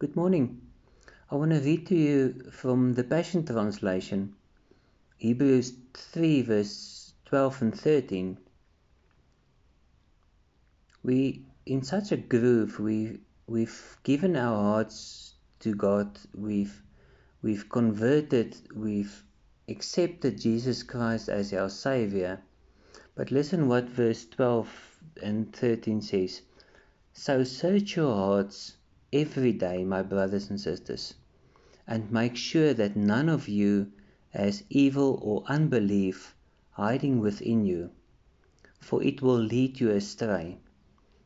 Good morning. I want to read to you from the Passion Translation, Hebrews 3, verse 12 and 13. We, in such a groove, we, we've given our hearts to God, we've, we've converted, we've accepted Jesus Christ as our Savior. But listen what verse 12 and 13 says. So search your hearts every day, my brothers and sisters, and make sure that none of you has evil or unbelief hiding within you, for it will lead you astray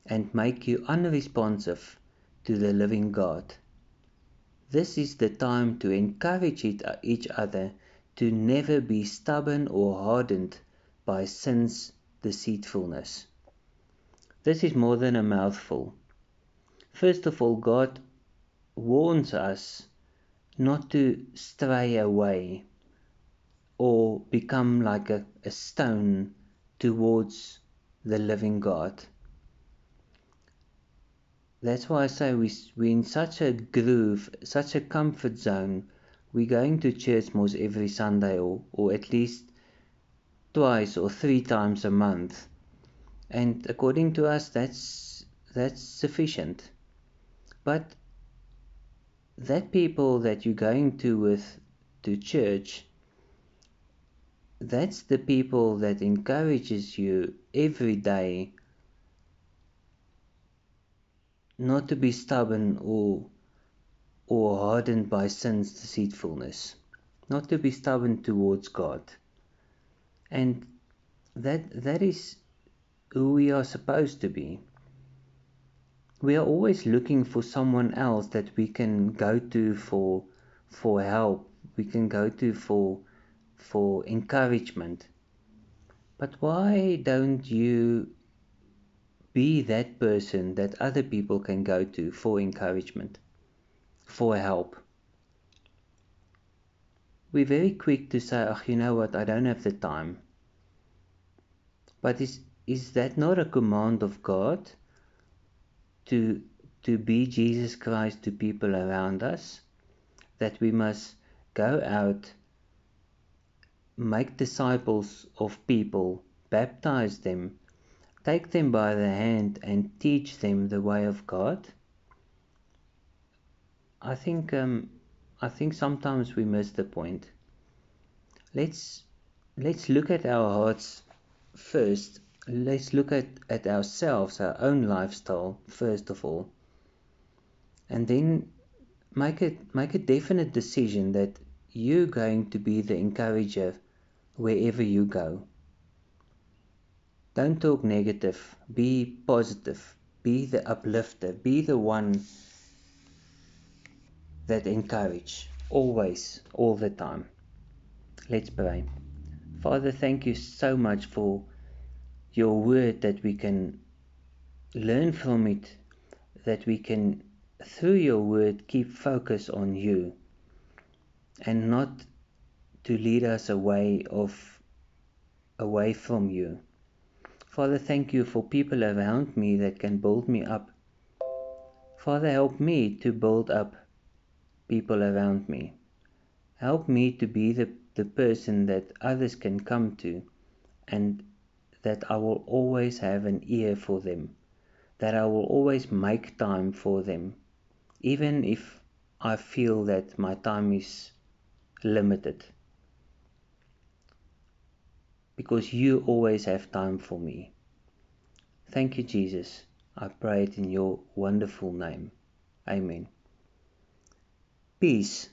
and make you unresponsive to the living God. This is the time to encourage uh, each other to never be stubborn or hardened by sin's deceitfulness. This is more than a mouthful. First of all, God warns us not to stray away or become like a, a stone towards the living God. That's why I say we, we're in such a groove, such a comfort zone. We're going to church most every Sunday or, or at least twice or three times a month. And according to us, that's, that's sufficient. But that people that you're going to with to church, that's the people that encourages you every day not to be stubborn or or hardened by sin's deceitfulness, not to be stubborn towards God. And that that is who we are supposed to be we are always looking for someone else that we can go to for for help. We can go to for for encouragement. But why don't you be that person that other people can go to for encouragement for help? We're very quick to say oh you know what? I don't have the time. But is is that not a command of god to to be Jesus Christ to people around us, that we must go out, make disciples of people, baptize them, take them by the hand, and teach them the way of God. I think um, I think sometimes we miss the point. Let's let's look at our hearts first let's look at, at ourselves, our own lifestyle, first of all. And then make it make a definite decision that you're going to be the encourager wherever you go. Don't talk negative, be positive, be the uplifter, be the one that encourage always, all the time. Let's pray. Father, thank you so much for your word that we can learn from it, that we can, through your word, keep focus on you and not to lead us away of away from you. Father, thank you for people around me that can build me up. Father, help me to build up people around me. Help me to be the, the person that others can come to and that I will always have an ear for them, that I will always make time for them, even if I feel that my time is limited. Because you always have time for me. Thank you, Jesus. I pray it in your wonderful name. Amen. Peace